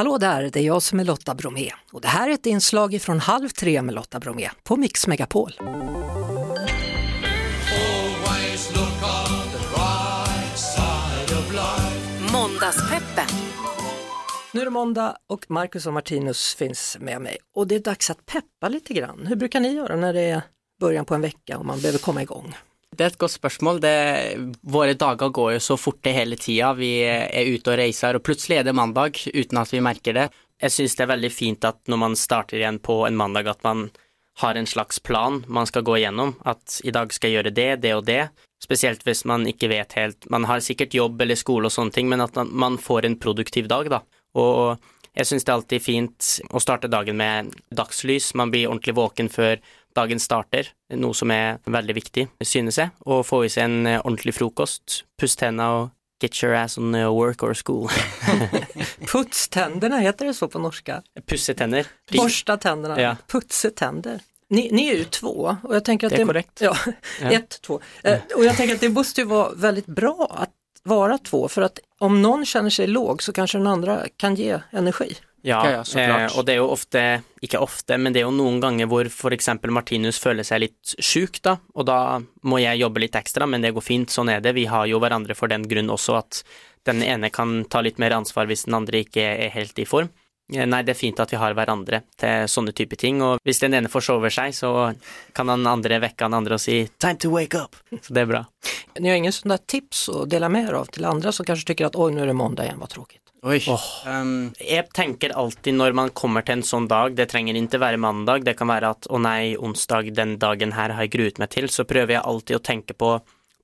Hallå där, det är jag som är Lotta Bromé och det här är ett inslag från Halv tre med Lotta Bromé på Mix Megapol. Måndagspeppen. Nu är det måndag och Marcus och Martinus finns med mig och det är dags att peppa lite grann. Hur brukar ni göra när det är början på en vecka och man behöver komma igång? Det er et godt spørsmål. Det, våre dager går jo så forte hele tida. Vi er ute og reiser, og plutselig er det mandag uten at vi merker det. Jeg syns det er veldig fint at når man starter igjen på en mandag, at man har en slags plan man skal gå igjennom. At i dag skal jeg gjøre det, det og det. Spesielt hvis man ikke vet helt Man har sikkert jobb eller skole og sånne ting, men at man får en produktiv dag, da. Og jeg syns det er alltid fint å starte dagen med dagslys. Man blir ordentlig våken før dagen starter, noe som er veldig viktig, synes jeg. Å få i seg en eh, ordentlig frokost, pusse tenna og get your ass on eh, work or school. Putständerna, heter det så på norska? Pusse tenner. Borsta tänderna, Ja. putsetänder. Ni, ni är ju två och jag tänker att Det är korrekt. Ja, Ja. ett, två. Eh, Och jag tänker att det måste ju vara väldigt bra att vara två för att om någon känner sig låg så kanskje den andre kan ge energi. Ja, Ja, ja, eh, og det er jo ofte, ikke ofte, men det er jo noen ganger hvor eksempel Martinus føler seg litt sjuk, da, og da må jeg jobbe litt ekstra, men det går fint, sånn er det. Vi har jo hverandre for den grunn også at den ene kan ta litt mer ansvar hvis den andre ikke er helt i form. Eh, Nei, det er fint at vi har hverandre til sånne type ting, og hvis den ene forsover seg, så kan den andre vekke den andre og si 'time to wake up', så det er bra. Ni har ingen sånne tips å dele med er av til andre som kanskje tykker at 'oi, nå er det mandag igjen', var tråkig? Oi. Åh. Um, Jeg tenker alltid når man kommer til en sånn dag, det trenger ikke være mandag, det kan være at å nei, onsdag, den dagen her har jeg gruet meg til, så prøver jeg alltid å tenke på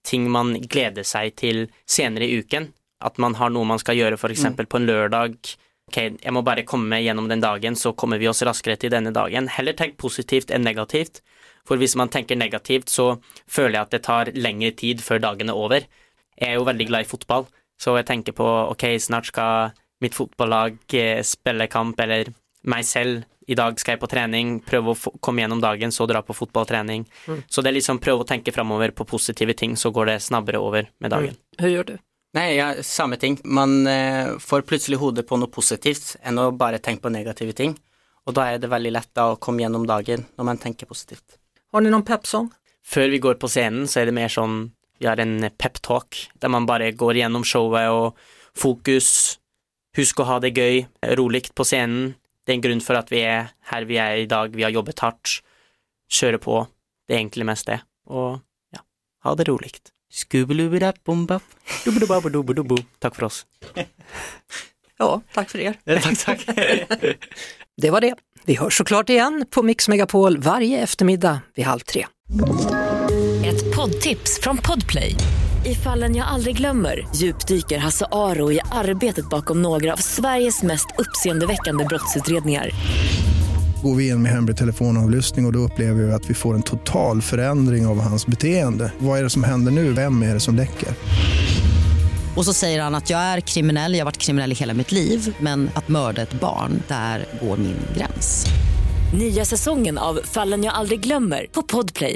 ting man gleder seg til senere i uken. At man har noe man skal gjøre for eksempel på en lørdag. Ok, jeg må bare komme gjennom den dagen, så kommer vi oss raskere til denne dagen. Heller tenk positivt enn negativt. For hvis man tenker negativt, så føler jeg at det tar lengre tid før dagen er over. Jeg er jo veldig glad i fotball, så jeg tenker på ok, snart skal mitt fotballag eh, spille kamp, eller meg selv. I dag skal jeg på trening, prøve å komme gjennom dagen, så dra på fotballtrening. Så det er liksom prøve å tenke framover på positive ting, så går det snabbere over med dagen. Hva gjør du? Nei, ja, samme ting. Man eh, får plutselig hodet på noe positivt enn å bare tenke på negative ting. Og da er det veldig lett da å komme gjennom dagen når man tenker positivt. Har ni pep-song? Før vi går på scenen, så er det mer sånn vi har en pep-talk, der man bare går gjennom showet og fokus, husk å ha det gøy, roligt på scenen. Det er en grunn for at vi er her vi er i dag, vi har jobbet hardt, kjøre på. Det er egentlig mest det. Og ja, ha det roligt. Takk for oss. Ja, tack för er. Takk, takk. Det var det. Vi hörs såklart igen på Mix Megapol varje eftermiddag vid halv tre. Ett poddtips från Podplay. I fallen jag aldrig glömmer djupdyker Hasse Aro i arbetet bakom några av Sveriges mest uppseendeväckande brottsutredningar. Går vi in med hemlig telefonavlyssning och, och då upplever vi att vi får en total förändring av hans beteende. Vad är det som händer nu? Vem är det som läcker? Och så säger han att jag är kriminell, jag har varit kriminell i hela mitt liv men att mörda ett barn, där går min gräns. Nya säsongen av Fallen jag aldrig glömmer på Podplay.